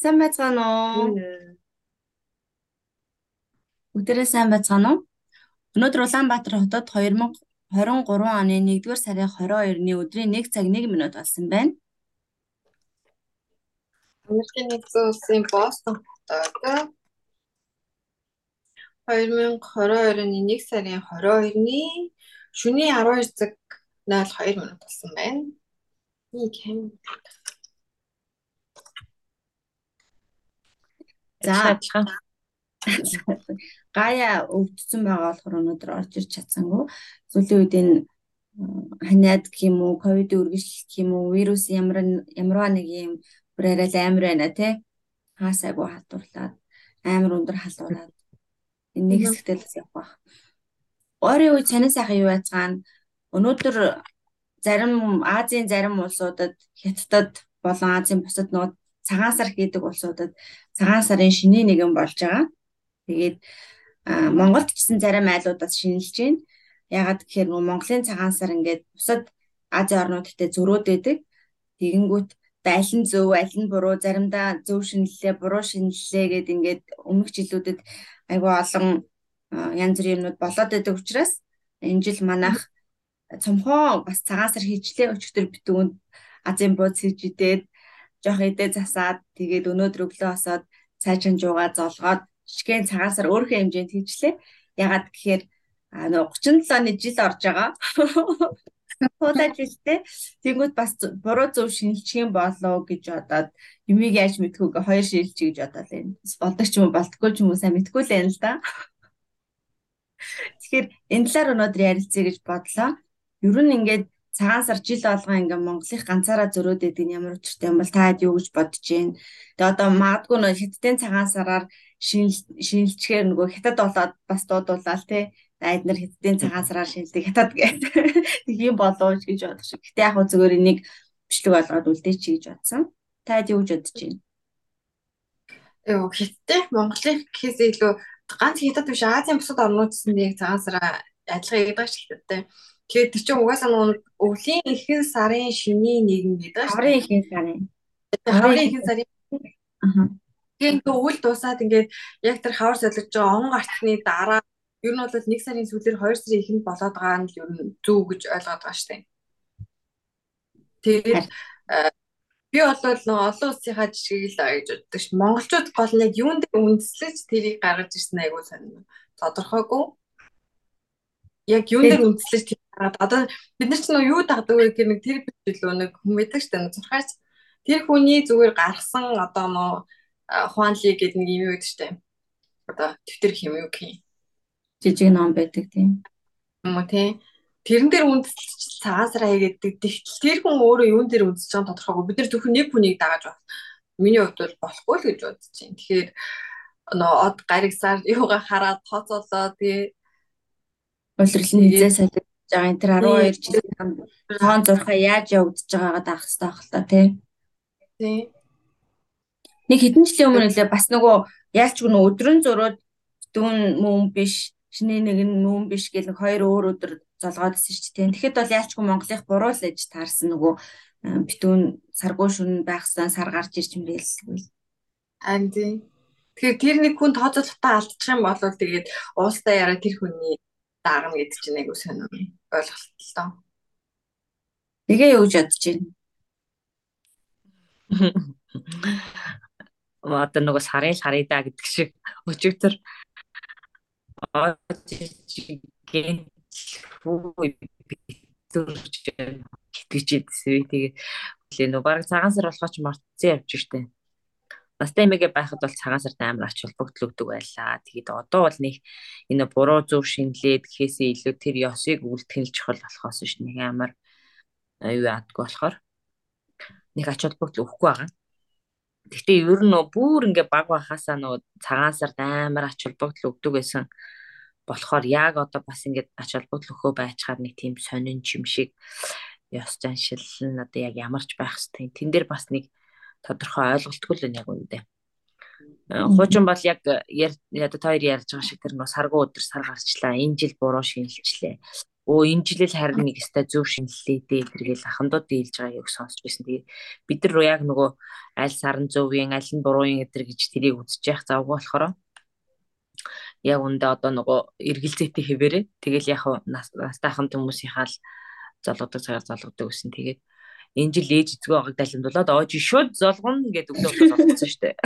Сайн байцгаана уу? Бүгдээрээ сайн байцгаана уу? Өнөөдөр Улаанбаатар хотод 2023 оны 1-р сарын 22-ны өдрийн 1 цаг 1 минут болсон байна. Америкийн нэгдсэн улсын Бостон хотод 2022 оны 1 сарын 22-ны шөнийн 12 цаг 02 минут болсон байна. Нэг хэм. За адилхан. Гая өвдсөн байгаа болохоор өнөөдөр орж ирч чадсангүй. Сүүлийн үед энэ ханиад гэх юм уу, ковидын үргэлжлэл гэх юм уу, вирус ямар ямарваа нэг юм бүр арай л амар байна тий. Хаасайгүй халдварлаад амар өндөр халдварлаад энэ нэг хэсэгтэл бас явах байх. Ойрын үед сонин сайхан юу яцгаана. Өнөөдөр зарим Азийн зарим улсуудад Хятадд болон Азийн бусад нөгөө цагаан сар хийдэг улсуудад цагаан сарын шинийн нэгэн болж байгаа. Тэгээд Монголд ч гэсэн зарим айлуудад шинжилж байна. Ягаад гэхээр нөгөө Монголын цагаан сар ингээд бусад Азийн орнуудтай зөрөөд байдаг. Тэгэнгүүт аль нь зөв, аль нь буруу, заримдаа зөв шинэллээ, буруу шинэллээ гэд ингээд өмнөх жилүүдэд айгүй олон янз бүрийн юмнууд болоод байдаг учраас энэ жил манайх цомхоо бас цагаан сар хийчлээ өчтөр битүүнд Азийн бууз хийж идээд жоох эдээ засаад тэгээд өнөөдөр өглөө босоод цайчин жуугаа золгоод шигэн цагаасаар өөрийнхөө хэмжээнд хийчлээ. Ягаад гэхээр нөгөө 37 оны жил орж байгаа. Туудаж жилтэй. Тэнгүүд бас буруу зөв шинжилчих юм болоо гэж бодоод юмыг яаж мэдхүүгээ хоёр шилжиж гэж бодоод байна. Болдог ч юм уу болтгүй ч юм уу сайн мэдгүй л байна л да. Тэгэхээр энэ талаар өнөөдөр ярилцъя гэж бодлоо. Ер нь ингээд цагаан сар жил болгоо ингээм Монголын ганцаараа зөрөөд идэг нь ямар учиртай юм бол таад юу гэж бодож байна. Тэгээ одоо магадгүй нөө хятадын цагаан сараар шинжилчгээр нөгөө хятад болоод бас дуудуулаад тий эд нар хятадын цагаан сараар шинжилдэг хятад гэдэг юм болов гэж бодох шиг. Гэтэ яг зөвөр энийг бичлэг болгоод үлдээч гэж бодсон. Таад юу гэж бодож байна? Йоо хятад Монголын гэхээс илүү ганц хятад биш Азийн бусад орнууд гэсэн нэг цагаан сараа адилхан яадаг ч хятадтай. Тэгээд тэр чинь угаасаа нөгөө өвлийн ихэнх сарын шөнийн нэгэн гэдэг. Хаврын ихэнх сарын. Хаврын ихэнх сарын. Аа. Тэгээд өвөл дуусаад ингээд яг тэр хавар солиж байгаа он гарцны дараа ер нь бол нэг сарын сүүлээр 2 сарын ихэнд болоод байгаа нь ер нь зөв гэж ойлгоод байгаа штеп. Тэгээд би бол нөгөө олон улсынхаа жишгийг л гэж боддог ш. Монголчууд гол нэг юун дээр үндэслэж тэрийг гаргаж ирсэн айгуу сонир. Тодорхойгүй. Яг юун дээр үндэслэж гараад одоо бид нар ч нөө юу дагдаг вэ гэх нэг тэр билүү нэг хүн мэддэг штэ зурхаач. Тэр хүний зүгээр гаргасан одоо нөө хуанли гэдэг нэг юм юу гэдэг штэ. Одоо твиттер хэм юу гэх юм. Жижиг ном байдаг тийм. Юм уу тийм тэрэн дээр үндэслэж цагаасраа хийгээд тэгтэл тэр хүн өөрөө юун дээр үндэсэж байгаа тодорхойгүй. Бид нар зөвхөн нэг хүнийг дагаж байна. Миний хувьд бол болохгүй л гэж бодож байна. Тэгэхээр нөө од гаригсаар юугаа хараад тооцоолоо тий. Улирлын хизээ солих байгаа энэ тэр 12 жилийн тоон зурхаа яаж явагдаж байгаагаа даах хэрэгтэй байх л та тий. Тий. Нэг хэдэн жилийн өмнө лээ бас нөгөө яалчгүй нөгөө өдрөн зурууд дүүн мөн биш шинэ нэг нь мөн биш гэл нэг хоёр өөр өдөр золгоод ирсэн шүү дээ. Тэгэхэд бол яалчгүй Монголынх буруу л ээж таарсан нөгөө битүүн саргуу шүн байхсан сар гарч ирж гэлсгүй. Харин тий. Тэгэхээр тэр нэг хүн тооцоололтоо алдчих юм бол тэгээд уустаа яраа тэр хүний даагна гэдэг чинь айгу сонир ойлголттой. Тэгээ юу гэж бодож байна? Одоо нөгөө сарын саридаа гэдэг шиг өчигдөр гэн битүүрч итгэж идсэн. Тэгээ нөгөө баг цагаан сар болохоо ч мартсан явж штэ. Настай эмээгээ байхад бол цагаан сард амар ач холбогдол өгдөг байлаа. Тэгээд одоо бол нэг энэ буруу зөв шинлээд гэхээсээ илүү тэр ёсыг нь чухал болохоос ш нэг амар юу яадгүй болохоор нэг ач холбогдол өгөхгүй байгаа. Гэхдээ ер нь бүр ингээ баг байхасаа нөө цагаан сард амар ач холбогдол өгдөг байсан болохоор яг одоо бас ингээд ач холбогдол өгөө байчаар нэг тийм сонин юм шиг ёс заншил нь одоо яг ямарч байх хэвээр. Тэн дээр бас нэг тодорхой ойлголтгүй л яг үүндээ. Хуучин бол яг одоо хоёр ярьж байгаа шиг тэр нөө саргуу өдөр сар гарчлаа. Энэ жил буруу шинжилчлээ. Оо энэ жилэл харин нэг өстой зөв шинэллээ дээ тэргээл ахандууд дийлж байгаа яг сонсч байсан. Тэгээ бид нар яг нөгөө аль сарн зөвийн аль нь бурууын эдэр гэж тэрийг үзэж явах завгүй болохоор яг үндэ одоо нөгөө эргэлзээтэй хэвээрээ тэгэл яг настайхан хүмүүсийнхаа л золгодог цагаар золгодог гэсэн. Тэгээд энэ жил ээж эзгүй байгааг далимдуулаад оож шууд золгоно гэдэг өглөө золгоцсон шүү дээ.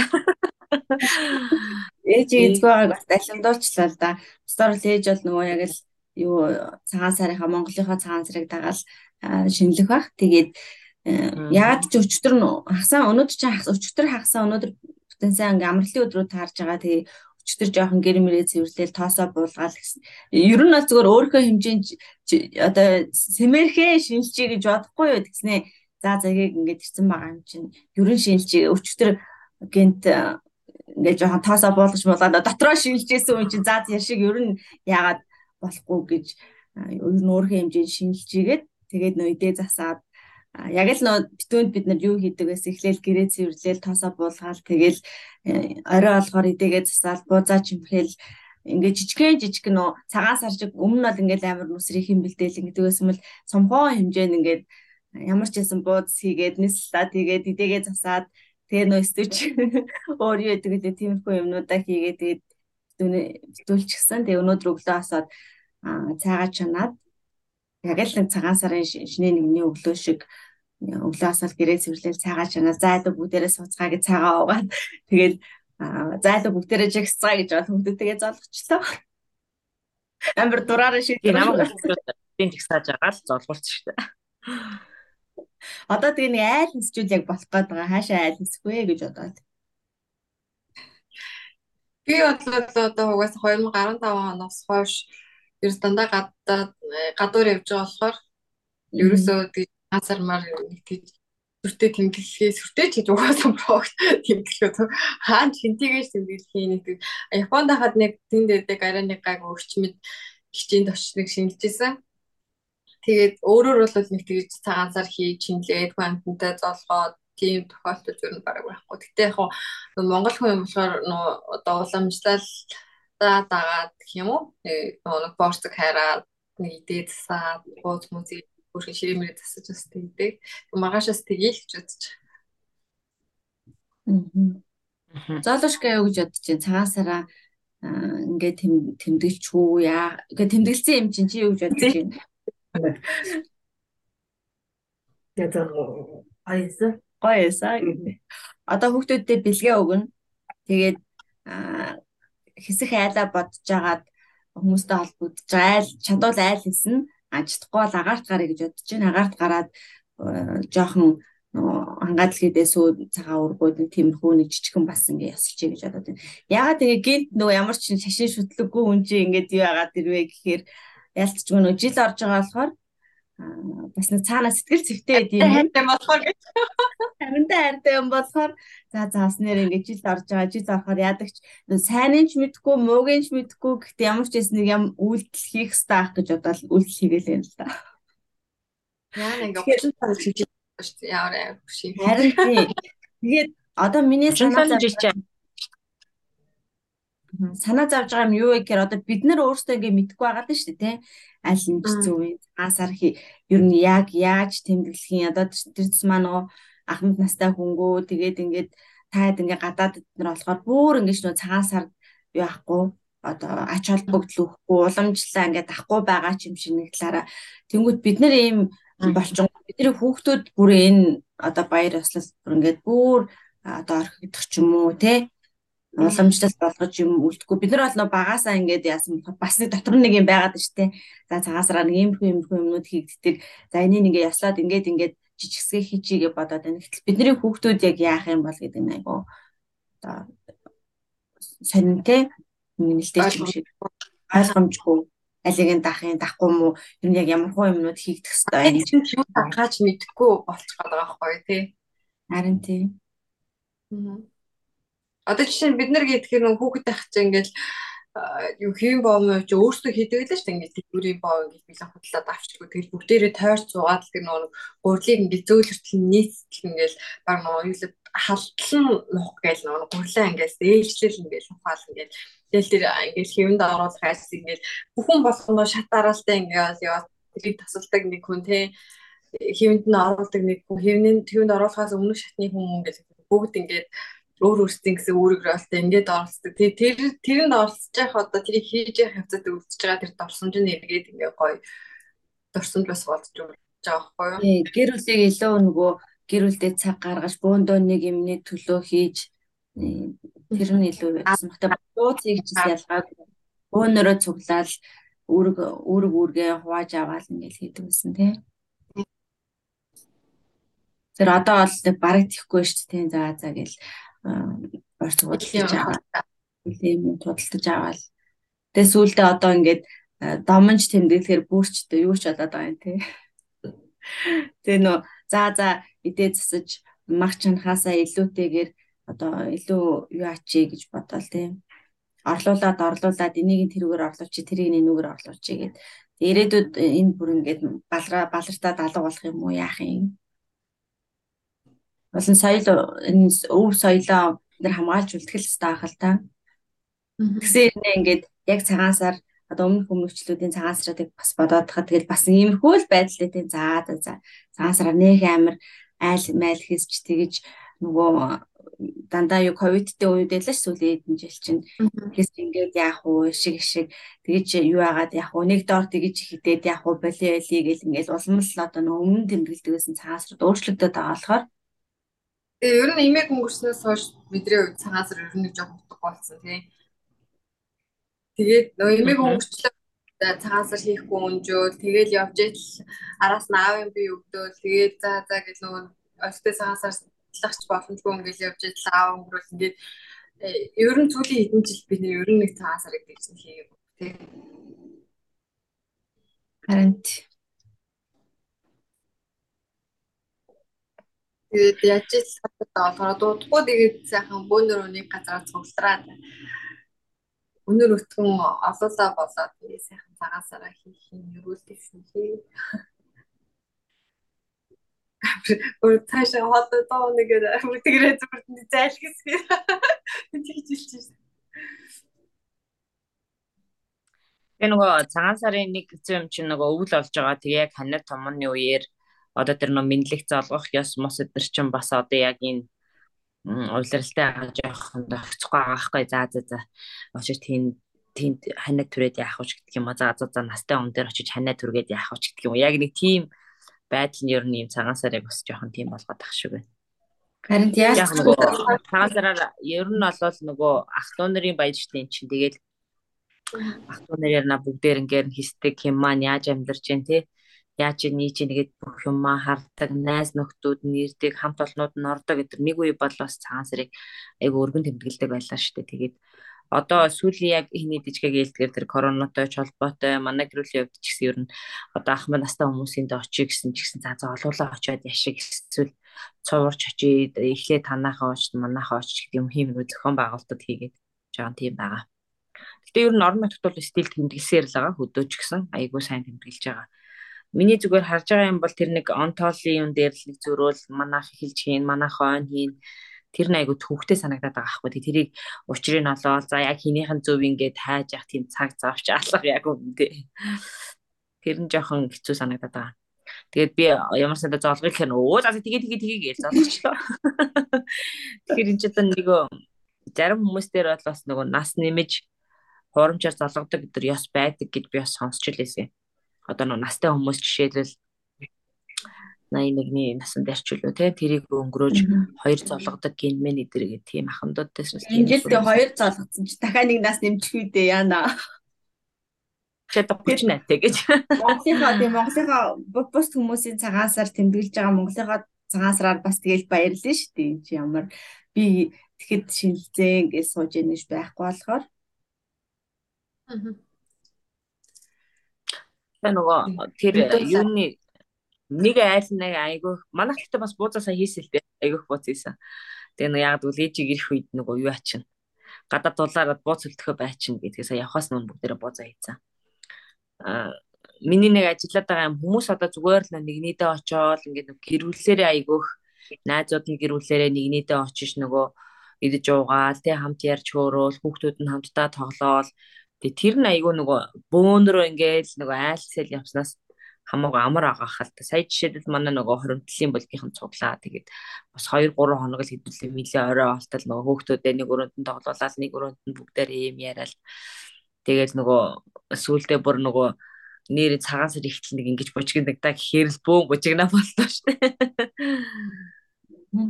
Ээж эзгүй байгааг бас далимдуулчлаа л да. Бусдаар л ээж бол нөгөө яг л юу цагаан сарынхаа Монголынхаа цагаан сарыг дагаал шинэлэх бах. Тэгээд э, яагаад ч өчтөр хасаа өнөөдөр чи өчтөр хагасаа өнөөдөр бүтэнсээ ингээм амралтын өдрүүд таарж байгаа. Тэгээ өчтөр жоохон гэр мэрээ цэвэрлээл тоосоо буулгаал гэсэн. Ер нь бол зөвхөн өөрийнхөө хэмжээнд одоо сэмэрхээ шинжилчээ гэж бодохгүй юу гэснээ. За загийг ингээд ирсэн байгаа юм чинь. Ер нь шинжилчээ өчтөр гинт ингээд жоохон тоосоо буулгаж муулаад дотроо шинжилжсэн юм чинь за яшиг ер нь яагаад болохгүй гэж ер нь өөрийнхөө хэмжээнд шинжилжээгээд тэгээд нөө идэ засаад яг л нөө битүүнд бид нар юу хийдэг байсан эхлээл гэрээ цэвэрлээл тоосоо буулгаал тэгэл э, орой олгоор идэгээ засаал буузаа чимхээл ингээ жижигхэн жижиг нөө цагаан саржиг өмнө нь бол ингээл амар нүсрийн хэм бэлдээл ингэдэг байсан бол сумхоо хэмжээнд ингээд ямар ч байсан бууз хийгээд нислаа тэгээд идэгээ засаад тэгээ нөө стүч өөр юу гэдэг лээ тиймэрхүү юмнуудаа хийгээд тэгээд битүүлчихсэн. Тэгээ өнөөдөр өглөө асаад цайгаа чанаад яг л нэг цагаан сарын шинэ нэгний өглөө шиг өглөө асаал гэрээ цэвэрлээл цайгаа чанаа зайдаг бүгдээрээ сууцгаа гэж цайгаа уугаад тэгээд зайдаг бүгдээрээ жигсцгаа гэж бол хүмүүстээ золгочлоо. Амбар дураараа шийдээ намайг тийм жигсааж байгаа л золгуулч штэ. Одоо тэгээ нэг айл нисчүүл яг болох гээд байгаа. Хаашаа айл нисэх вэ гэж бодоод. Би бодлоо одоо угаасаа 2015 оноос хойш ер дандаа гадаад гадуур явж байгаа болохоор ерөөсөө тийм газармаар нэг тийм сүртэй тэмдэглэхээ сүртэй ч гэж угаасаа прогт тэмдэглэхөө хаан шинтэйгээс тэмдэглэхээ нэг Японд хахад нэг тэнд дэдэг арай нэг гайг өрчмөд хичээнд очныг шинжилжсэн. Тэгээд өөрөөр бол нэг тэгж цагаан сар хийж шинлээд квантантай золгоод тийм тохиолдол ер нь бараг байхгүй. Гэтэ яг Монгол хүн юм болохоор нөө одоо уламжлал дагаад гэх юм уу? Нэг борцог хайраад нэг идээ засаад бууз музей бүрхэн ширэмээр засаж бас тэгдэг. Маргаашаас тгийл гэж бодож. Аа. Зоолошка юу гэж бодож чинь цагаан сараа ингээд тэмдэглэж хүү яа. Ингээд тэмдэглэсэн юм чинь чи юу гэж бодож байна? Тэгээд аяса гоёсаа гэдэг. Одоо хүүхдүүдэд бэлгээ өгнө. Тэгээд хэсэх айлаа бодож агаад хүмүүстэй холбогдож айл чадвал айл хийсэн ажтахгүй бол агаарт гарыг гэж бодож байна. Агаарт гараад жоохон хангаад л хийдээ сүү цагаан ургууд нэг тиймэрхүү нэг жижигхэн бас ингээ ясалчээ гэж бодоод байна. Ягаад тэгээ гинт нөгөө ямар ч шашин шүтлэггүй хүн чинь ингээд юу яагаад ирвэ гэхээр ялцчгүй нөгөө жил орж байгаа болохоор бас нэг цаана сэтгэл зүйтэй байд юм. Хайртай болохоор гэж. Харантай хайртай юм болохоор за заас нэр ингэж жил орж байгаа жил орохоор яадаг ч сайн нь ч мэдхгүй мууг нь ч мэдхгүй гэхдээ ямар ч юм нэг юм үйлдэл хийх хэрэгтэй ах гэж бодоод үйлдэл хийгээл юм л да. Яа нэг 30 цаг хийж байгаа шүү дээ. Ямар аим биш. Харин тийм. Тэгээд одоо миний санаа зовж санаа зовж байгаа юм юу вэ гэхээр одоо бид нар өөрсдөө ингээ мэдхгүй байгаа даа шүү дээ тий аль нь зөв вэ асар ер нь яг яаж тэмдэглэх юм одоо тэр тусмаа нөгөө ахмад настай хөнгөө тэгээд ингээд таад ингээ гадаад нар болохоор бүр ингээд нөгөө цагаан сар юу ахгүй одоо ач холбогдол өгөхгүй уламжлаа ингээд ахгүй байгаа ч юм шиг нэг талаараа. Тэнгууд бид нар ийм болчин бидний хүүхдүүд бүр энэ одоо баяр ёслол ингээд бүр одоо орхигдох ч юм уу те уламжлал болгож юм үлдэхгүй. Бид нар бол нөө багасаа ингээд яасан болохоор бас нэг дотор нэг юм байгаад байна шүү дээ. За цагаасараа нэг иймэрхүү иймэрхүү юмнууд хийгддэг. За энийг ингээ яслаад ингээд ингээд жижигсгээ хийчихье бодоод байна. Гэтэл бидний хүүхдүүд яг яах юм бол гэдэг нь айгу одоо сонинтэй нэлтэй юм шиг ойлгомжгүй алиг нь дахын дахгүй мó ер нь яг ямар хуу юмнууд хийгдэх хэвээр юм чинь дахаач мэдэхгүй болчиход байгаа байхгүй тий. Харин тий. Аа Одоо жишээ нь бид нар гэдэг нэг хүүхэд байх чинь ингээл юу хэвэн боомоо чи өөрсдөө хийдэг л шүү дээ. Ингээд дэлгүүрийн боо ингээд билэн худлаад авчихгүй тэгэл бүгдээрээ тойрч зугаад тэг нэг гурлыг ингээд зөөлөртөл нийцтэл ингээд баг нөгөө юу л халтлан нух гээл нөгөө гурлаа ингээд ээлжлэл ингээд ухаал ингээд тэгэл тэр ингээд хэвэнд оруулах айс ингээд бүхэн болгоно шатаараалтай ингээд яа тэрийг тасалдаг нэг хүн те. Хэвэнд нь оруулдаг нэг хүн. Хэвнэн хэвэнд оруулахаас өмнөх шатны хүн ингээд бүгд ингээд өөр өөрсдийн гэсэн үүрэг ролтой ингээд оролцдог. Тэр тэрэнд оролцож явах одоо тэрийг хийж явах хавцад үлдчихэж байгаа тэр дурсамж нь эргээд ингээд гоё дурсамж бас болдож байгаа байхгүй юу? Тий, гэр бүлийг илүү нөгөө гэр бүлдээ цаг гаргаж бөөндөө нэг юмний төлөө хийж тэр нь илүү байсан. Гэтэ бууцыг ч ялгаагүй. Бөөнөрөө цуглаал үүрэг үүрэг үүргээ хувааж аваад ингээд хийдэг гэсэн тий. Тэр одоо бол бараг тихгүй шүү дээ. За за гэл орц худалдаж аваад тийм худалдаж аваад тэгээ сүүлдээ одоо ингээд домонж тэмдэглэхээр бүрчтэй юу ч болоод байгаа юм те. Тэгээ нөө за за идээ засаж мах чанахаасаа илүүтэйгээр одоо илүү юу ачи гэж бодоол тийм орлуулад орлуулад энийг тэрүүгээр орлуулчих тэрийг нүүгээр орлуулчих гээд ирээдүйд энэ бүр ингээд балраа балартаа алга болох юм уу яах юм болон соёл энэ өв соёлоо нэр хамгаалж үлдэх л хэрэгтэй ахал та. Тэгсэн юм ингээд яг цагаан сар одоо өмнөх өмнөчлүүдийн цагаан сарыг бас бодоод хаа тэгэл бас иймэрхүү л байдлаа тийм за за цагаан сараар нөх амир айл майл хийсч тэгэж нөгөө дандаа юу ковидтэй үед л сүүлийн хэдэн жил чинь тэгээс ингээд яах вэ шиг шиг тэгэж юу яагаад яах вэ нэг доор тэгэж хитээд яах вэ боли боли гэл ингээд улам л одоо нөгөө өмнө тэмдэглэдэг байсан цагаан сард өөрчлөгдөд байгаа болохоор Тэгээ ер нь имийг өнгөрснөөс хойш бидний хувьд цагаан сар ер нь нэг жоох утга болсон тий. Тэгээд нөө имийг өнгөрчлөө цагаан сар хийхгүй өнжөөл тэгээд явж ил араас нь аавын би өгдөөл тэгээд за за гэл нөгөө өстэй цагаан сар лагч боломжгүй ингээл явж ил аав өнгөрөөл ингээд э, ер нь сүүлийн хэдэн жил би ер нь нэг цагаан сарыг тэгсэн хийгээгүй тий. Харин Тэгээд яаж ч болохоор дуудахгүй тэгээд сайхан бөөнөр үнийг газараа цуглараад өнөр өтгөн олоолаа болоод тэгээд сайхан цагаасараа хийх юм ерүүлсэн хий. Өөр цаашаа хатаа тоо нэгээр тэгрээ зүгээр зайлгсэн. Тэгж хэлчихсэн. Тэгээ нөгөө цагаан сарын нэг юм чинь нөгөө өвөл болж байгаа. Тэгээ яг ханаа томны үеэр одоо тэр нөө мэдлэг залгах ёс мос өдр чинь бас одоо яг энэ увларалтай байгаа жоохон тохицохгүй аахгүй за за за очиж тийм тийм ханаа түрээд яах вэ гэдэг юм а за за за настай хүн дээр очиж ханаа түргээд яах вэ гэдэг юм яг нэг тийм байдал нь ер нь юм цагаан сарыг бас жоохон тийм болгоод ах шиг байна. Харин яаж цагаан сараар ер нь бол нөгөө ах トゥ нарын баяр штэ эн чинь тэгэл ах トゥ нар ярина бүгдээр ингээд хийсдэг юм маань яаж амьдарч जैन тий Яаж нийж нэгэд бүх юмаа хардаг, найз нөхдүүд нэрдэг, хамт олнууд нь ордог гэдэг нэг үе бол бас цагаан сарыг айгу өргөн тэмдэглэдэг байлаа шүү дээ. Тэгээд одоо сүүлийн яг ихний дижгээг ээлдгээр тэр коронатой ч холбоотой манай гэрүүлийн хувьд ч гэсэн ер нь одоо ахмад настай хүмүүсийн дэ очие гэсэн ч гэсэн цаа цаа олуулаа очиод яшиг эсвэл цуурч очие эхлээ танахаа оч манахаа оч гэдэг юм хиймэр зохион байгуулалтад хийгээд жаахан тийм байгаа. Гэтэ ер нь орон нутгад бол стил тэмдэглэсээр л байгаа хөдөөч гэсэн айгуу сайн тэмдэглэж байгаа. Миний зүгээр харж байгаа юм бол тэр нэг онтолын юм дээр л нэг зөрөөл манайх эхэлж хийн, манайх он хийн тэр нэг айгу төвхтэй санагдаад байгаа байхгүй. Тэрийг учрыг нь олоод за яг хинийхэн зөв ингээд хайж явах тийм цаг завч алга яг үндэ. Тэр нь жоохон хэцүү санагдаад байгаа. Тэгээд би ямар сандаа зоолгыг хэн өө за тэгээ тэгээ тэгээ гэж зоолчихлоо. Тэгэхээр энэ ч одоо нэг зарим хүмүүс дээр бол бас нөгөө нас нэмэж хуурамчаар золгодог гэдэг ёс байдаг гэж би бас сонсч лээсэн одоо нэг настай хүмүүс жишээлбэл 81-ний насанд арчилуу те тэрийг өнгөрөөж хоёр золгодог гинмэн эдэр гэх тийм ахмадууд дэсрэс энэ жил тэгээ хоёр золгоцсон чи дахиад нэг нас нэмчих үү дээ яана. Одоо 38 те гэж. Монголынхаа тийм Монголынхаа бус хүмүүсийн цагаан сар тэмдэглэж байгаа Монголынхаа цагаан сараар бас тэгэл баярлаа шүү дээ. Чи ямар би тэгэхэд шинэлзээ гэж сууж гэж байхгүй болохоор. Аа нөгөө тэр юуны нэг айл нэг айгүй. Манайх гэхдээ бас бууцаа сайн хийсэн л дээ. Айгүйх бууц хийсэн. Тэгээ нэг яг бол ээжиг ирэх үед нөгөө юу ачин гадаад дулаараад бууз үлдэхөө байчин гэдгээ сая явхаас нүн бүгдээрээ буузаа хийцэн. Аа миний нэг ажиллаад байгаа юм хүмүүс одоо зүгээр л нэгнийдээ очоод ингээд гэрүүлсээрээ айгүйх найзууд нь гэрүүлээрээ нэгнийдээ очиж нөгөө идэж уугаал тэ хамт ярьж хөөрөөл хүүхдүүд нь хамтдаа тоглоол тэг тэр нь айгүй нөгөө бөөнрөө ингээд нөгөө айлсэл явснаас хамаагүй амар агаах л та. Сая жишээлбэл манай нөгөө хоримтлын болгийнхан цуглаа. Тэгээд бас 2 3 хоног л хэдүүлээ нилээ орой олтол нөгөө хүүхдүүдээ нэг өрөөнд нь тоглуулаад нэг өрөөнд нь бүгдээр ийм яриад тэгээд нөгөө сүулдэ бүр нөгөө нэр цагаан сар ихтэл нэг ингэж бужигнаг та гэхээр л бөөн бужигнаа боллоо шүү дээ.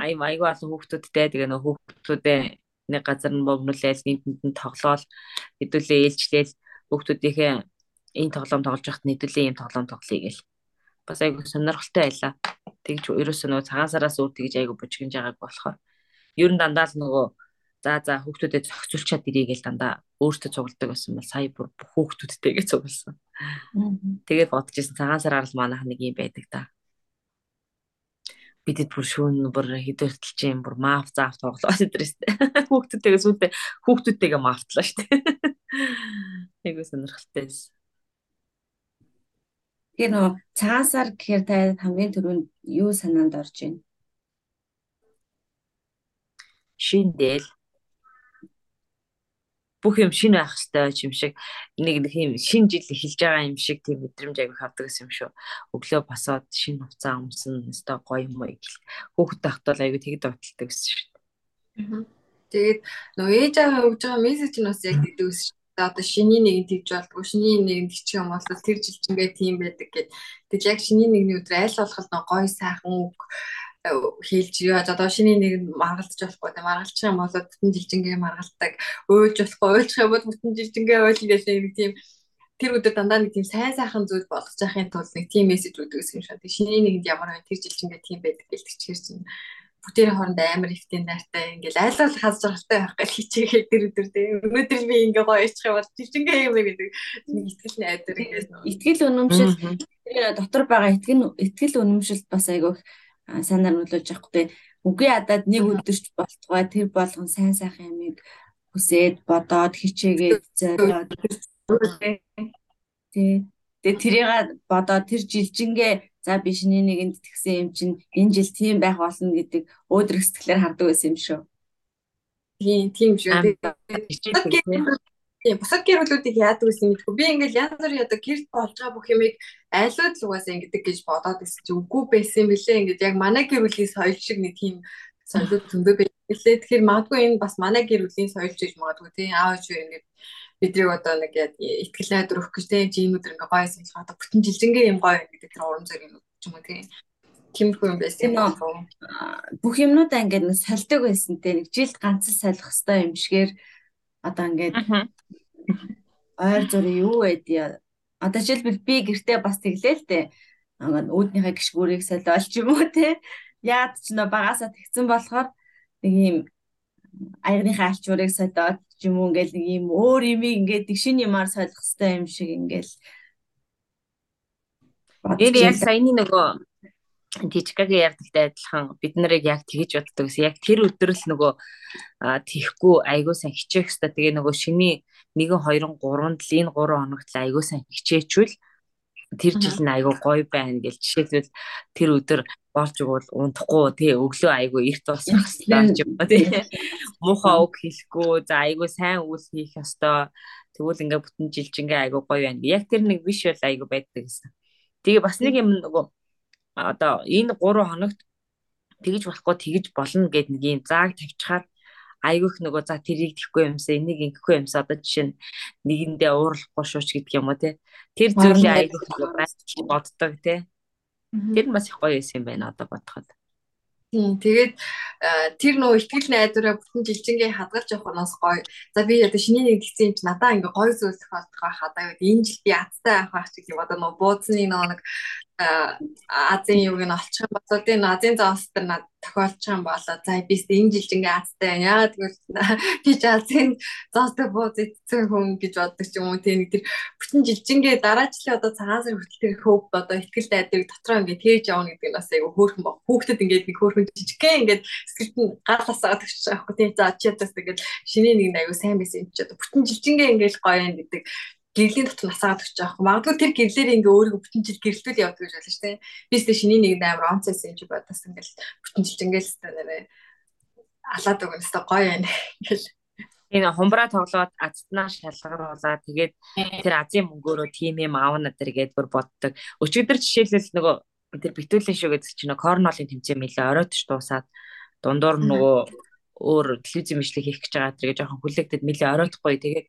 Ай майгүй олон хүүхдүүдтэй тэгээ нөгөө хүүхдүүдээ нэг газар нь богнуулаад нийтэнд нь тоглоол хэдүүлээ ээлжлээл хүүхдүүдийнхээ энэ тоглоом тоглож байхад нэдүүлээ ийм тоглоом тоглоё гэл. Бас айгу сонирхолтой байлаа. Тэгж ерөөсөө нөгөө цагаан сараас өөр тэгж айгу бужигнж байгааг болохоор ер нь дандаа л нөгөө за за хүүхдүүдэд зохицуулчаад ирээ гэл дандаа өөртөө цугладаг байсан бол сая бүр хүүхдүүдтэйгээ цугласан. Тэгээд бодож ирсэн цагаан сараар л манайх нэг юм байдаг да. Бидэд бүр шүүн бүр хэдэртэл чинь бүр маф заав тоглоод өдрөөстэй. Хүүхдүүдтэйгээ сүлдээ хүүхдүүдтэйгээ мафтлаа штэ. Айгу сонирхолтой байсан. Тэгэхээр нөгөө цагаан сар гэхээр та хамгийн түрүүнд юу санаанд орж байна? Шиндэл бүх юм шинэ байх хэвээр юм шиг нэг нэг юм шинэ жил эхэлж байгаа юм шиг тийм мэдрэмж аяг авдаг юм шүү. Өглөө босоод шинэ хуцаа өмсөн өстой гоё юм уу гэл. Хүүхэд тахтал аяг тэгэд бодталдаг гэсэн шүү. Тэгээд нөө ээж аваа өгж байгаа мессеж нь бас яг гэдэг ус одоо шиний нэгэн тэгж болдгоо шиний нэгэн тэгчих юм бол тэр жилчингээ тийм байдаг гэд. Тэгэл яг шиний нэгний өдөр аль болох нөө гой сайхан үг хийлж яаж одоо шиний нэг маргалдаж болохгүй. Те маргалчих юм бол бүтэн жилжингээ маргалдаг. Уйлж болохгүй. Уйлчих юм бол бүтэн жилжингээ уйл гэж нэг тийм тэр өдөр дандаа нэг тийм сайн сайхан зүйл болгож яхахын тулд нэг тийм мессеж өгдөг юм шиг. Тэг шиний нэгэнд ямар байна? Тэр жилжингээ тийм байдаг гэлтчихэр чинь бүгдээрээ хооронд амар ихтэй найртай ингээл айлгал хаз жаргалтай байх гэж хичээгээ тэр өдөр. Тэ өнөөдөр би ингээ гоё ичх юм бол чичингээ юм гэдэг. Нэг ихтгэл найдар ингээс ихтгэл өнөмшил дотор байгаа итгэл ихтгэл өнөмшилд бас айгүйх санаар нөлөөлж авахгүй үгүй ядаад нэг өдөрч болтугай тэр болгон сайн сайхан юмыг хүсээд бодоод хичээгээд зориод. Тий Тэгээ тэрийг бодоод тэр жилжингээ за би шиний нэгэнд тэгсэн юм чинь энэ жил тийм байх болно гэдэг өөдрөг сэтгэлээр хардаг байсан юм шүү. Тийм тийм шүү. Тийм бусад гэрүүлүүдийг яадаг гэсэн мэдгүй. Би ингээл янз бүрийн одоо гэрд болж байгаа бүх юмыг айлууд л угаасаа ингэдэг гэж бодоод байсан чи үгүй байсан бэлээ. Ингээд яг манай гэрүүлийн соёл шиг нэг тийм соёлууд зөндөө байлээ. Тэгэхээр магадгүй энэ бас манай гэрүүлийн соёл гэж магадгүй тийм аав шүү ингээд бидрийг одоо нэг ихтгэл найдар өгөх гэж тийм жимүүд ингээ гоё санах одоо бүтэн жилжингээ юм гоё гэдэг тэр уран зориг ч юм уу тийм тиймэрхүү юм байсан юм уу бүх юмнуудаа ингээд нэг сольдог байсан те нэг жилд ганц л солих хэвээр юм шигээр одоо ингээд ойр зүрийн юу байдгийг одоо жишээлбэл би гэртээ бас тэглээ л те үүднийхээ гიშгүүрийг солиолч юм уу те. Яад ч нөө багасаа тэгсэн болохоор нэг юм аягныхаа альчуурыг солиод ч юм уу ингээл нэг юм өөр юм ингээд тэгшин юмар солих хэвээр юм шиг ингээл Энэ яг саяны нөгөө Тижкагийн ярьдагтай адилхан бид нарыг яг тэгэж боддог гэсэн. Яг тэр өдөр л нөгөө тийхгүй айгуу сайн хичээх хэвээр тэгээ нөгөө шиний 1 2 3-нд л энэ 3 хоногт л айгуу сайн хичээчвэл тэр жил нь айгуу гоё байна гэж жишээлбэл тэр өдөр болж игэл унтахгүй. Тий өглөө айгуу эрт босох хэрэгтэй юм ба тий муухай үг хэлэхгүй за айгуу сайн үйл хийх ёстой. Тэгвэл ингээ бүтэн жилжингээ айгуу гоё байна. Яг тэр нэг биш бол айгуу байдаг гэсэн. Тэгээ бас нэг юм нөгөө одоо энэ 3 хоногт тэгж болохгүй тэгж болно гэд нэг юм зааг тавьчихаар айгүйх нөгөө за тэрийг тэхгүй юмсаа энийг ингэхгүй юмсаа одоо жишээ нь нэгэндээ уурлахгүй шууч гэдэг юм уу те? Тэр зүйлээ айгүйх нөгөө боддог те? Тэр нь бас их гоё юм байна одоо бодоход Тийм тэгээд тэр нөгөө ихтгэл найдвараа бүтэн жилжингээ хадгалж явах нь бас гоё. За би одоо шиний нэг гэсэн юм чи надаа ингээ гоё зүйл тохиолдох байхад аа энэ жил би аттай авах байх чиг юм одоо нөгөө бууцны нөгөө нэг Азийн юуг нь олчих юм болоо тийм Азийн зоос төр над тохиолчих юм болоо. За би энэ жил ингээ азтай байна. Яагаад гэвэл би ч Азийн зоос төр бууз идсэн хүн гэж боддог ч юм уу. Тийм нэг тэр бүтэн жилжингээ дараачлаа одоо цагаан сар хүртэл тэр хөв одоо ихтгэл дайдаг дотроо ингээ тээж явна гэдэг нь бас айгу хөөрхөн баг хүүхдэд ингээ нэг хөөрхөн жижигхэн ингээ скрипт нь галаасаа төгсөж байгаа байхгүй тийм за ачаадас ингээд шиний нэг нь айгу сайн байсан юм чи одоо бүтэн жилжингээ ингээл гоё юм гэдэг гэрлийн дотор насаагаад өгч байгаа. Магадгүй тэр гэрлээр ингээ өөрийгөө бүтэн жил гэрэлтүүл явдаг гэж болно шүү дээ. Би сте шиний нэг амар онцос юм чи бодос ингээл бүтэн жил ингээл сте нэрээ алаад өгнө сте гоё байна гэл. Энэ хумбраа тоглоод азтнаа шалгаруулаад тэгээд тэр азийн мөнгөөрөө тим юм аавна дэр гээд бүр боддог. Өчигдөр жишээлбэл нөгөө тэр битүүлэн шүү гэдэг чинь корнолын тэмцээн мэлээ оройтч дуусаад дундуур нөгөө өөр телевизэн бичлэг хийх гэж байгаа тэргээ жоохон хүлээгдэд мэлээ оройтхгүй тэгээд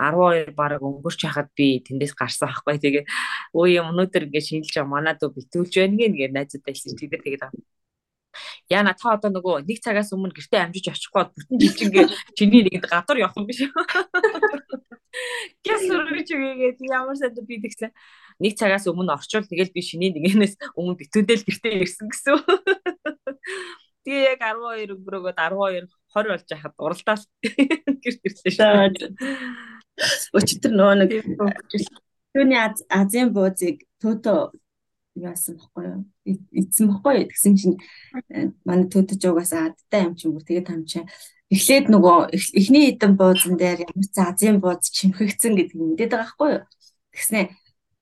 12 баг өнгөрч хахад би тэндээс гарсан байхгүй. Тэгээ өө юм өнөөдөр ингээд шинжилж байгаа манад дөө битүүлж байна гэнгээ найзуудтай хэлсэн. Тэгээд тэгээд Яна та одоо нөгөө нэг цагаас өмнө гэртээ амжиж очихгүй бүтэн жилжингээ чиний нэгэнд гадар явах юм биш? Гэс үргэж үгээд ямар сайн би тэгсэн. Нэг цагаас өмнө орчвол тэгэл би шиний нэгнээс өмнө битүүдэл гэртээ ирсэн гэсэн. Тэгээ яг 12 өнгөрөөгөөд 12 20 болж хахад уралдаас гэрт ирсэн шүү. Өчигдөр нөгөө нэг түүний Азийн буузыг тото яасан бохгүй юу? Эцсэн бохгүй юу? Тэгсэн чинь э, манай төдөж угаас адтай юм чинь бүр тэгээд тамчаа эхлээд нөгөө эхний хэдэн буузан дээр ямар ч Азийн бууз чимхэгцэн гэдэг юм мэдээд байгаа байхгүй юу? Тэгснэ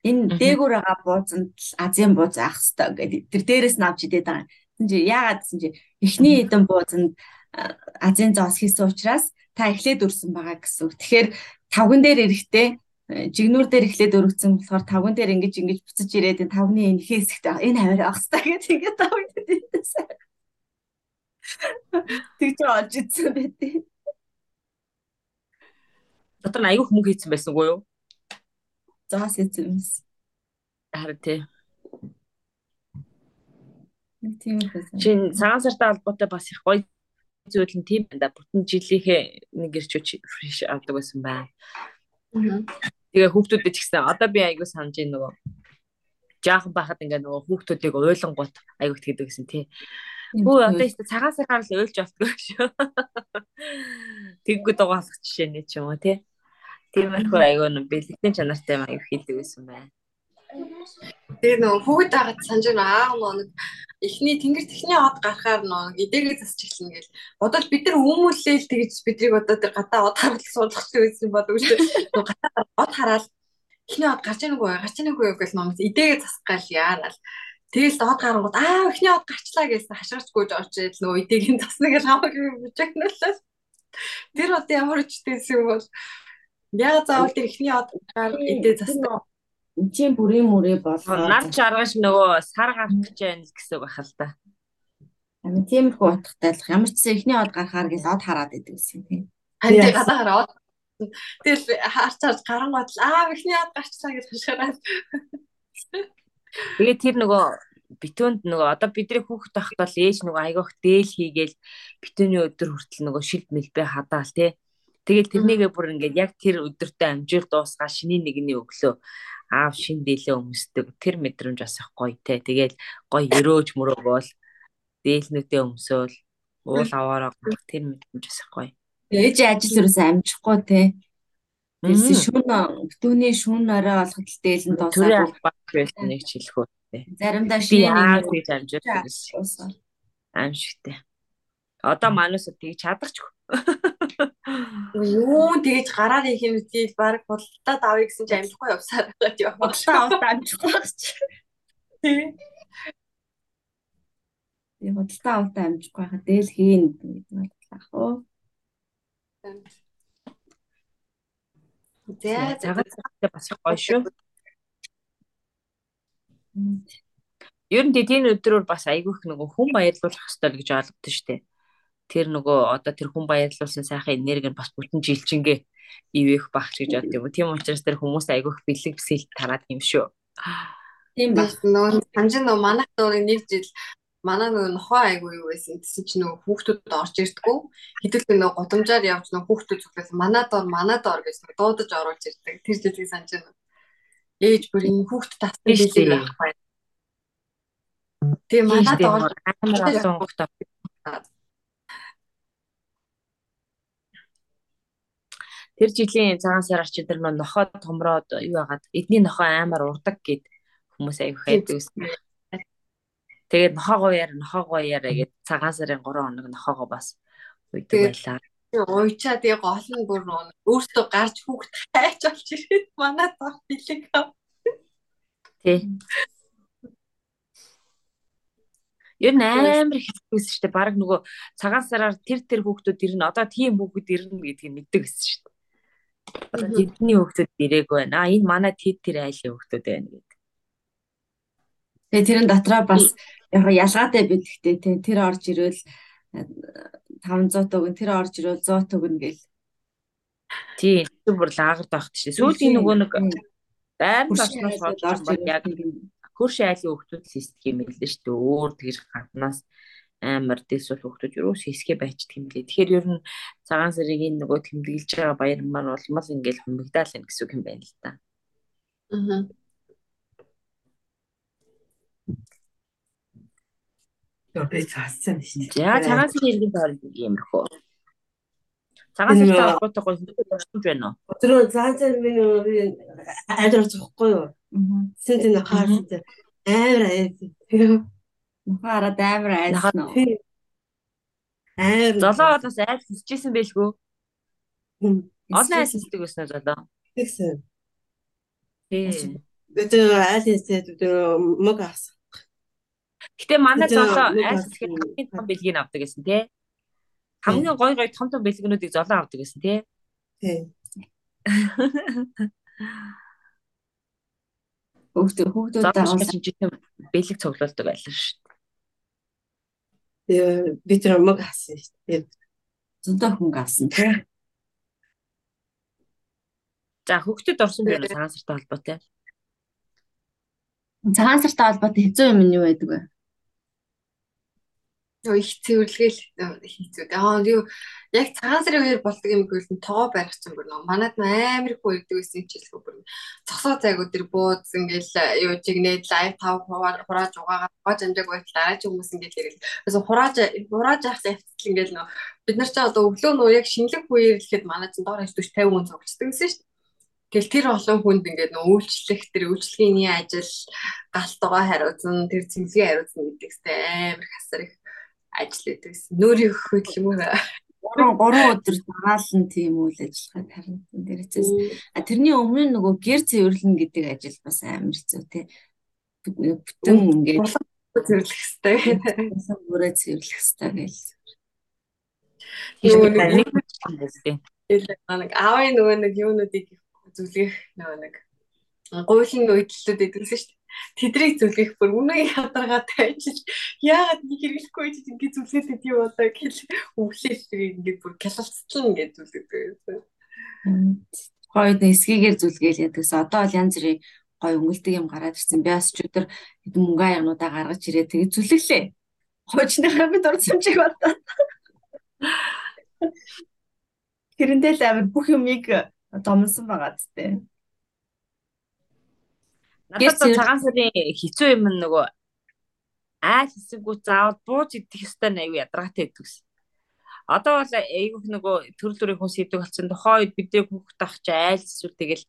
энэ дээгүүр байгаа буузанд Азийн бууз авах хэрэгтэй гэдэг тэр дээрээс нь авч идээд байгаа. Тэгсэн чи яагаад гэсэн чи эхний хэдэн буузанд э, Азийн зоос хийсэн учраас та эхлээд өрсөн байгаа гэсэн. Тэгэхээр тавган дээр эрэхтэй жигнүүр дээр эхлээд өргөцсөн болохоор тавган дээр ингэж ингэж буцаж ирээд энэ тавны энэ хэсэгт энэ хавар авах хэрэгтэй гэж ингэж тавган дээрээс тэгж олж ицсэн байдیں۔ Дотор нь аягүй хүмүүс хийсэн байсан уу юу? Заас хийсэн юмс. Харин тий. Нэг тийм байсан. Чин цагаан сартай холбоотой бас их гоё зүйл нь тийм байна да. Бүтэн жилийнхээ нэг ирчүүч фреш авдаг байсан байна. Тэгээ хүүхдүүдэд ч гэсэн одоо би айгуу санаж ийн нөгөө жаахан байхад ингээ нөгөө хүүхдүүдийг ойлгонгууд айгуу тэгдэг гэсэн тий. Хөө одоо ихтэй цагаан сараар л ойлж болтгоо шүү. Тэггүй дугаалах жишээ нэ ч юм уу тий. Тиймэрхүү айгуу бэлэгдэн чанартай юм аюу хийдэг байсан байна. Тэгээ нөгөө хүүхэд байгаад санаж байгаа аа нөгөө эхний тэнгэр техний од гарахаар нөгөө эдээгээ засч эхэлнэ гэл. Бодвол бид нар хүмүүлээл тэгж бидрийг одоо тэр гадаа од хараад суулгах гэсэн бодог шүү дээ. Нөгөө гадаа од хараад эхний од гарч ийнэг үү гарч ийнэг үү гэл нөгөө эдээгээ засгаал яарал. Тэгэл доод гарангууд аа эхний од гарчлаа гэсэн хашгирч гүйж очиж нөгөө эдээгийн засна гэж хамаг бичэгнэлээ. Тэр одоо ямар ч тийсэн юм бол яг заавал тэр эхний од гар эдээ засна Эцсийн бүрийн мөрөө болгоо. Нар чаргаш нөгөө сар гарах гэж байна гэсэн үг бахал та. Амин тиймэрхүү утгатай л ямар ч гэсэн эхний од гарахаар гэл од хараад идэг гэсэн тийм. Харин гадаа хараад тэгэл хаарч харж гарангууд л аа эхний од гарчлаа гэж хашгираад. Тэгээ тэр нөгөө битүүнд нөгөө одоо бидний хүүхэд тахтал ээж нөгөө айгүйх дээл хийгээл битүүний өдөр хүртэл нөгөө шилд мэлбэ хадаал тий. Тэгэл тэрнийгээ бүр ингээд яг тэр өдөртөө амжир дуусгаа шиний нэгний өглөө аав шин дээлээ өмсдөг тэр мэдрэмж бас их гоё те. Тэгэл гоё өрөөж мөрөөгөөл дээлнүүдээ өмсөөл уул аваараа тэр мэдрэмж бас их гоё. Ээж ажил ерөөсөө амжихгүй те. Тэрс шүүн битүүний шүүн орой олоход л дээлэн дуусаад байсан нэг ч хэлэхгүй те. Заримдаа шинэ нэг амжиж байсан. Аимшигтэй. Одоо манайс тийг чадахч Юу тэгэж гараар их юм зээл баг бодлоо давъя гэсэн чи амжихгүй явсаар байгаад яа. Бодлоо аваад амжихгүй багч. Тий. Яг бодлоо аваад амжихгүй хаа дээл хийн гэдэг бодлоо оо. За загаад бас гоё шүү. Ер нь тийм өдрөөр бас айгүйх нөгөө хүн баярлуулах хэрэгтэй гэж ойлгодсон шүү дээ тэр нөгөө одоо тэр хүн баярлуулсан сайхан энерги нь бас бүтэн жилчингээ ивэх багч гэж боддог юм. Тийм учраас тэр хүмүүс айгүйх бэлэг бсэлт тараад юм шүү. Тийм бас нөгөө санжин нөгөө манайх нөгөө нэг жил манай нөгөө нохоо айгүй юу байсан. Тэсэж чи нөгөө хүүхдүүд орж ирдгүү. Хэдүүлээ нөгөө гудамжаар явж нөгөө хүүхдүүд зүглээс манаа доор манаа доор гэж дуудаж оруулж ирдэг. Тэр жилийг санаж байна. Ээж бүр энэ хүүхд татсан билээ байхгүй. Тийм манад тийм бол амар олон гохтой. Тэр жилийн цагаан сар арчин тэр нохоо томроод юу яагаад эдний нохоо амар урдаг гэд хүмүүс аяг хайдаг гэсэн. Тэгээд нохоогоо яар нохоогоо яараа гэд цагаан сарын 3 хоног нохоогоо бас үйдэг байлаа. уйчаа тэгээ гол нь бүр өөртөө гарч хүүхд хайж олж ирээд манад баг бэлэг ав. Тий. Ер нь амар хэцүүс шүү дээ. Бараг нөгөө цагаан сараар тэр тэр хүүхдүүд ирнэ. Одоо тийм хүүхдүүд ирнэ гэдгийг мэддэг гэсэн шүү дээ. Тэдний хүүхдүүд ирээг байна. А энэ манай тэд тэр айлын хүүхдүүд байна гэдэг. Тэгээ тэрэн дотроо бас яг ялгаатай бидгтэй тий тэр орж ирвэл э, 500 төгөн тэр орж ирвэл 100 төгөн гэл. Тийм. Тэр бүр лагард багт шүү дээ. Сүүлийн нөгөө нэг айлууд хойш орж баг яг ирвэл хөрш айлын хүүхдүүд л хийсдэг юм л шүү дээ. Өөр тэр гаднаас амар дэсвэл хүүхдүүд юу ч хийсгээ байчдаг юм лээ. Тэгэхээр ер нь цагаан сарыг энэ нөгөө тэмдэглэж байгаа баяр маань улмал ингээл хумигдаал юм гэсэн үг юм байна л та. Аа. Би цаасан шүү дээ. За цагаан сарын иргэн тойрон иймэрхүү. Цагаан сартай холбоотой гоё хүмүүс байна уу? Тэр цаасан миний айдар зохгүй юу? Сэнт энэ хаарсан амар айд. Нухаараад амар айсан уу. Амар. Золоо бол бас айл хийжсэн байлгүй. Олон айл хийдэг байсан золоо. Тэгсэн. Тий. Бид айл хийсээд мөг аас. Гэтэ манай золоо айл тийм. хамгийн том бэлгийг авдаг гэсэн тий. Хамгийн гой гой том том бэлгэнүүдийг золоо авдаг гэсэн тий. Тий. Хүүхдүүд хүүхдүүд Золоо дагуулсан. чинь жишээ бэлэг цуглуулдаг байлаа шүү дээ. Би тэр мөг асан шүү дээ. зөндөө хүн авсан тий. За хөгтөд орсон уу цагаан сартай холбоотой. Цагаан сартай холбоотой хэцүү юм нь юу байдаг вэ? Йоо их цэвэрлэгээл хийцүүд. Аа юу яг цагаан сарын үеэр болдог юм гэвэл нь тоогоо барих чинь бүр нөө манад амар их үйдэг гэсэн чийлгүй бүр цогсоо зайгуу тэр бууз ингээл юу жигнээд лайв тав хурааж угаагаад гоож амжааг байтал дараа чи хүмүүс ингээл ирэл. Тэгээс хурааж хурааж явах явцал ингээл нөө бид нар ч одоо өглөө нөө яг шинэлэг үеэр л ихэд манад чинь доор 40 50 хүн цогцдог гэсэн шүү дээ. Тэгэл тэр олон хүнд ингээд нөө үйлчлэх тэр үйлчлэгийн ажил галтгоо хариуцсан тэр цэвлэгийн хариуцсан гэдэгтэй амар хасар их ажил өгдөг гэсэн. Нүүрийн хөхөд юм уу? 3 3 өдөр дагаалan тийм үйл ажиллагаа харагдсан дээрээс. А тэрний өмнө нөгөө гэр цэвэрлэн гэдэг ажил бас амар хэцүү тий. Бүтэн ингээд Зэрлэх хэвээр. бүрээ цэвэрлэх хэрэгтэй Юу нэг нэг- аавын нөгөө нэг юунуудыг зүлгэх нөгөө нэг гуйлын үйлдэлүүд эдгэлсэн шүү дээ. Тэдрийг зүлгэх бүр үнэн ядаргаатай ажил. Яагаад нэг хэрэглэхгүй гэж ингэ зүлгээд идэв болоо гэл өглөөл ингэ бүр кялалцсан ингэ зүлгээд байсан. Гоё нэг эсгийгээр зүлгээл ядагс одоо бол янз бүрийн гоё өнгөлдөг юм гараад ирсэн. Би бас ч өдөр хэдэн мөнгө аягнуудаа гаргаж ирээ тэгээ зүлгэлээ. Хоочныхаа бид урдсамжиг бодоод. Тэрэндээ л амар бүх юмыг домсон байгаа зү. Надад цагаан сарын хэцүү юм нөгөө айл хэсэггүй заавал бууж идэх ёстой аюу ядаргаатай гэдэгс. Одоо бол аюух нөгөө төрөл төрийн хүн сэдв болсон. Тухайн үед бидний хүүхд тах чи айл эсвэл тэгэл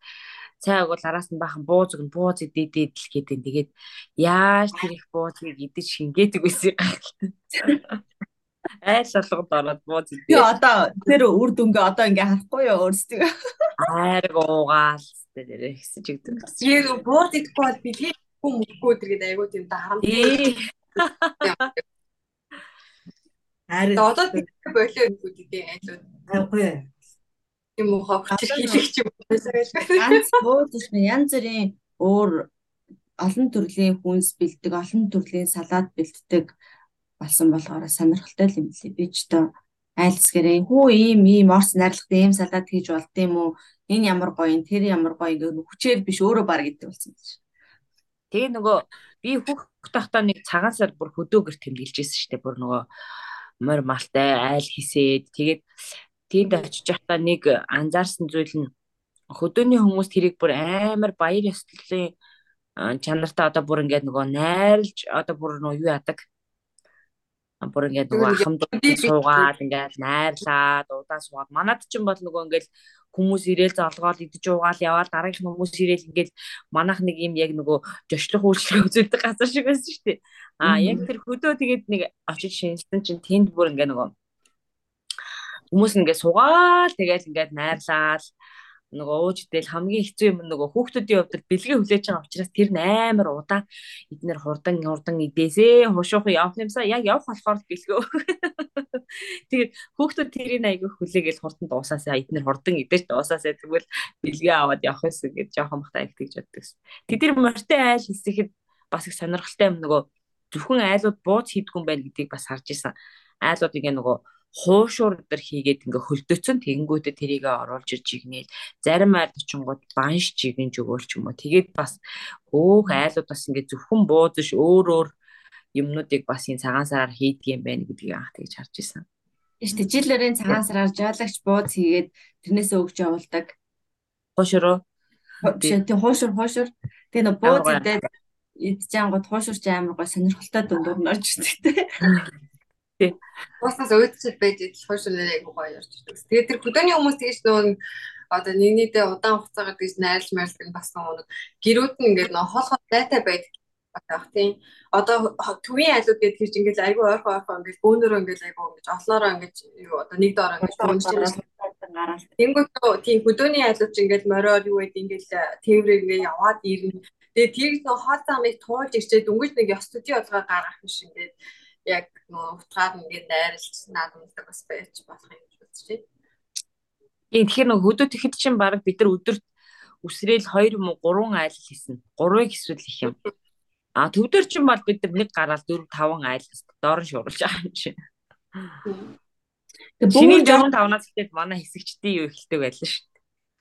цайг бол араас нь бахан бууз өгн бууз идээд л гэдэг. Тэгээд яаж тэр их буузыг идэж шингээдэг байсан гайхалтай. Айл болгонд ороод бууз идээ. одоо тэр үр дүнгээ одоо ингээ харахгүй юу өөрсдөө. Айрг уугаал тэр хэсэж игдэг. Яг буур идэхгүй бол бэлгийн хүн мөхгүй тэргээд айгуу тийм дарамт. Харин Одоо тийм болоо юм дээ айлууд. айгүй. юм уу хавч хийлэгч юм байна. Ганц бууз биш нэ янз бүрийн өөр олон төрлийн хүнс бэлддэг, олон төрлийн салаад бэлддэг болсон болохоор сонирхолтой юм лээ. Би ч одоо айлсгэрээ хүү ийм ийм орс найрлагтай ийм салаад хийж болд юм уу? Энэ ямар гоё юм, тэр ямар гоё гэдэг хүчээр биш өөрөө баг гэдэг болсон гэж. Тэгээ нөгөө би хүүхд тахтаа нэг цагаан сар бүр хөдөөгөр тэмдэглэжсэн шүү дээ. Бүр нөгөө морь малтай айл хисээд тэгээд тэнд очиж байхдаа нэг анзаарсан зүйл нь хөдөөний хүмүүс тэрийг бүр амар баяр ёслолын чанартай одоо бүр ингээд нөгөө найрлж одоо бүр нөгөө юу яадаг бүр ингээд нөгөө ахмад суугаад ингээд найрлаад удаа суугаад манад ч юм бол нөгөө ингээд хүмүүс ирээл золгоол идэж уугаал яваал дараагийнх нь хүмүүс ирээл ингээд манах нэг юм яг нөгөө жошлох үйлчлэг үзүүлдэг газар шиг байсан шүү дээ. Аа яг тэр хөдөө тэгээд нэг очиж шинжилсэн чинь тэнд бүр ингээд нөгөө хүмүүс ингээд суугаал тэгээд ингээд найрлал нөгөө ууж идэл хамгийн хэцүү юм нөгөө хүүхдүүдийн хувьд бэлгээ хүлээж байгаа учраас тэр амар удаан эднэр хурдан хурдан идээсээ хушуухан явах юмсаа яг явах болохоор бэлгөө. Тэгээд хүүхдүүд тэрийг айгүй хүлээгээл хурдан дуусаасаа эднэр хурдан идэж дуусаасаа тэгвэл бэлгээ аваад явах гэсэн гэж жоохон бахтай их тэгж боддог. Тэд морьтой айл хийсэхэд бас их сонирхолтой юм нөгөө зөвхөн айлууд бууз хийдгүн байна гэдгийг бас харж исэн. Айлууд ингээ нөгөө хуушуур өдр хийгээд ингээ хөлдөөцөн тэгэнгүүтээ тэрийгээ оруулж ирж игнээл зарим айл очингууд банш жигэнж өгөөл ч юм уу тэгээд бас хөөх айлууд бас ингээ зөвхөн буудаж өөр өөр юмнуудыг бас энэ цагаан сараар хийдгийм байх гэдгийг анх тэгж харж исэн. Штэ жилээрийн цагаан сараар жаалагч бууз хийгээд тэрнээсээ өгч явуулдаг. Хуушуруу. Тэг хуушур хуушур. Тэгээ нөө бууз идээд идчихэнгууд хуушурч амар гоо сонирхолтой дүндуур норж ирдэг. Тий. Уусаас өөдсөд байж идэл хойшоо айгуу гоё ярьж ирдэг. Тэгээд тэр хөдөөний хүмүүс тэгэж нөгөө одоо нэг нийтээ удаан хугацаагаар гэж найрлж марлдаг бас нөгөө гэрүүд нь ингээд нөгөө хол хол дайтай байдаг байх тийм. Одоо төвийн айлууд гэдэг хэрэг ингээд айгүй ойрхон ойрхон ингээд бөөнөрөө ингээд айгүй ингээд олноороо ингээд юу одоо нэг доор ингээд бөөнөрөө гараад. Тэнгүүт тийм хөдөөний айлууд чинь ингээд мориор юу гэдэг ингээд тээврээ ингээд яваад ирнэ. Тэгээ тэр нэг хоол замыг туулж ирчээ дөнгөж нэг ёс төдий болгоо гаргах юм шиг ингээд яг нөгөө утгаар ингээд найрлж наадамдаг бас байж болох юм гэж үзэж байна. Тийм тэгэхээр нөгөө хөдөөт ихэд чинь баг бид нар өдөрт үсрээл 2 юм уу 3 айл хийсэн. 3-ыг эсвэл их юм. А төвдөр чинь бол бид нар нэг гараад 4 5 айл доор нь шууруулж байгаа юм чинь. Тэгээ бүгд 4 5-наас ихтэй манай хэсэгчдийн юу эхэлдэг байлаа шүү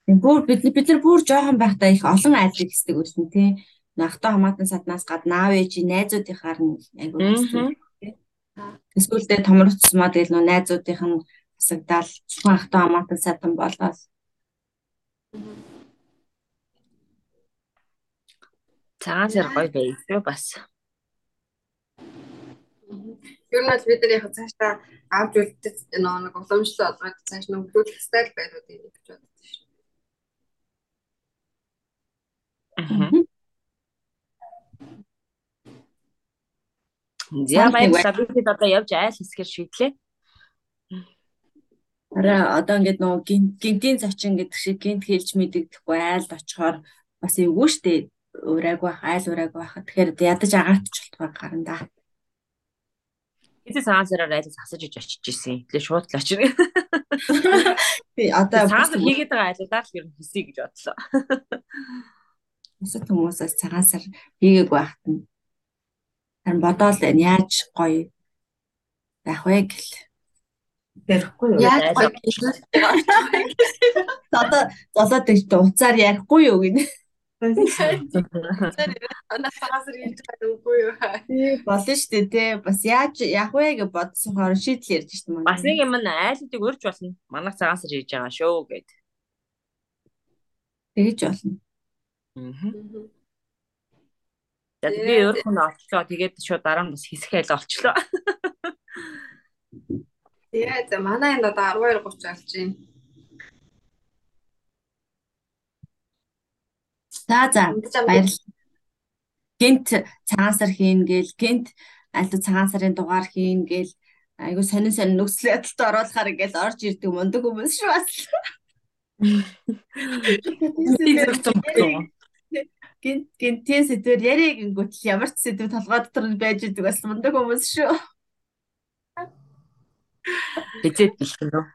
дээ. Бүр бид бид нар бүр жоохон байхдаа их олон айлыг хийдэг үлдэн тий. Нахта хамаатан саднаас гадна аав ээж найзуудынхаар нь айгуу хийдэг. Эсвэл томрцсмаа тэгэл нөө найзуудынх нь хасагдаал цухан ахтаа хамаатан садан болоод цагаан сар гоё байсаа бас. Ер нь бол бид нар яг цаашаа авч үлдэж нөө нэг уламжлал олгоод цааш нөхлүүлэх стайл байгаад ийм гэж боддог шүү. За баярлалаа. Бид одоо явж айл хэсгээр шийдлээ. Араа одоо ингээд нөгөө гинтийн зочин гэдэг шиг гинт хэлж мэдэгдэхгүй айлд очихоор бас эвгүй штэ урайг байх, айл урайг байх. Тэгэхээр ядаж агаатч болтгоо гарна да. Эцэг цагаан сараар айлс асаж иж очиж исэн. Тэгээ шууд л очив. Тий одоо цагаан сар хийгээд байгаа айлуудаар л ер нь хийсэй гэж бодлоо. Бусад хүмүүсээс цагаан сар хийгээг байхад нь харин бодоол байна. Яаж гоё байх вэ гэл. Ярихгүй юу? Яаж гоё гэж. Одоо золоод гэж уцаар ярихгүй юу гинэ. Анаа цагаасар хийж байгаа үгүй юу? Болно шүү дээ тий. Бас яаж явах вэ гэж бодсон хоор шийдэл ярьж шүү дээ. Бас нэг юм айлуудыг урьж болно. Манайх цагаасар хийж байгаа шүү гэд. Тэгэж болно. Аа. За би өөрөө нь олчлоо. Тэгээд шууд дараа нь бас хэсэг айл олчлоо. Тэгээ за манай энд одоо 12:30 болж байна. За за баярлалаа. Гинт цагаан сар хийн гээл гинт альт цагаан сарын дугаар хийн гээл айгу сонин сонин нөхцөл байдалд оруулахаар ингээл орж ирдэг мундаг хүмүүс шүү бас. Гинт гинтээс сэдвэр яриа гингүүт ямар ч сэдв толгой дотор нь байж идэг бас мундаг хүмүүс шүү. Хизээд бэлхэн үү?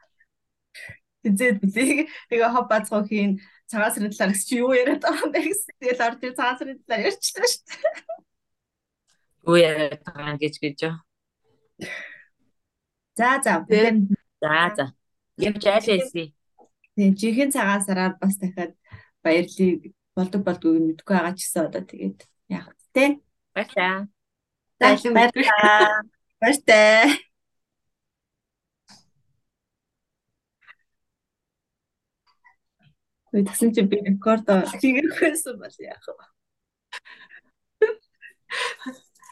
Хизээд бэлэг. Тэгээ хоб бацгаа хийн цагаан сарын талаар чи юу яриад байгаа юм бэ гэсэн. Тэгэл орж ир цагаан сарын талаар ярьчихсан шүү дээ. Юу яриад байгаа гэж гэж юу? За за. За за. Явж айлээсэй. Тийм жихэн цагаан сараар бас дахиад баярлалыг болдог болдгоог мэдгүй байгаа ч гэсэн одоо тэгээд яах вэ? Баярлаа. Баярлалаа. Баяртай. Тэгсэн чинь би рекорд хийгээхсэн бол яах вэ?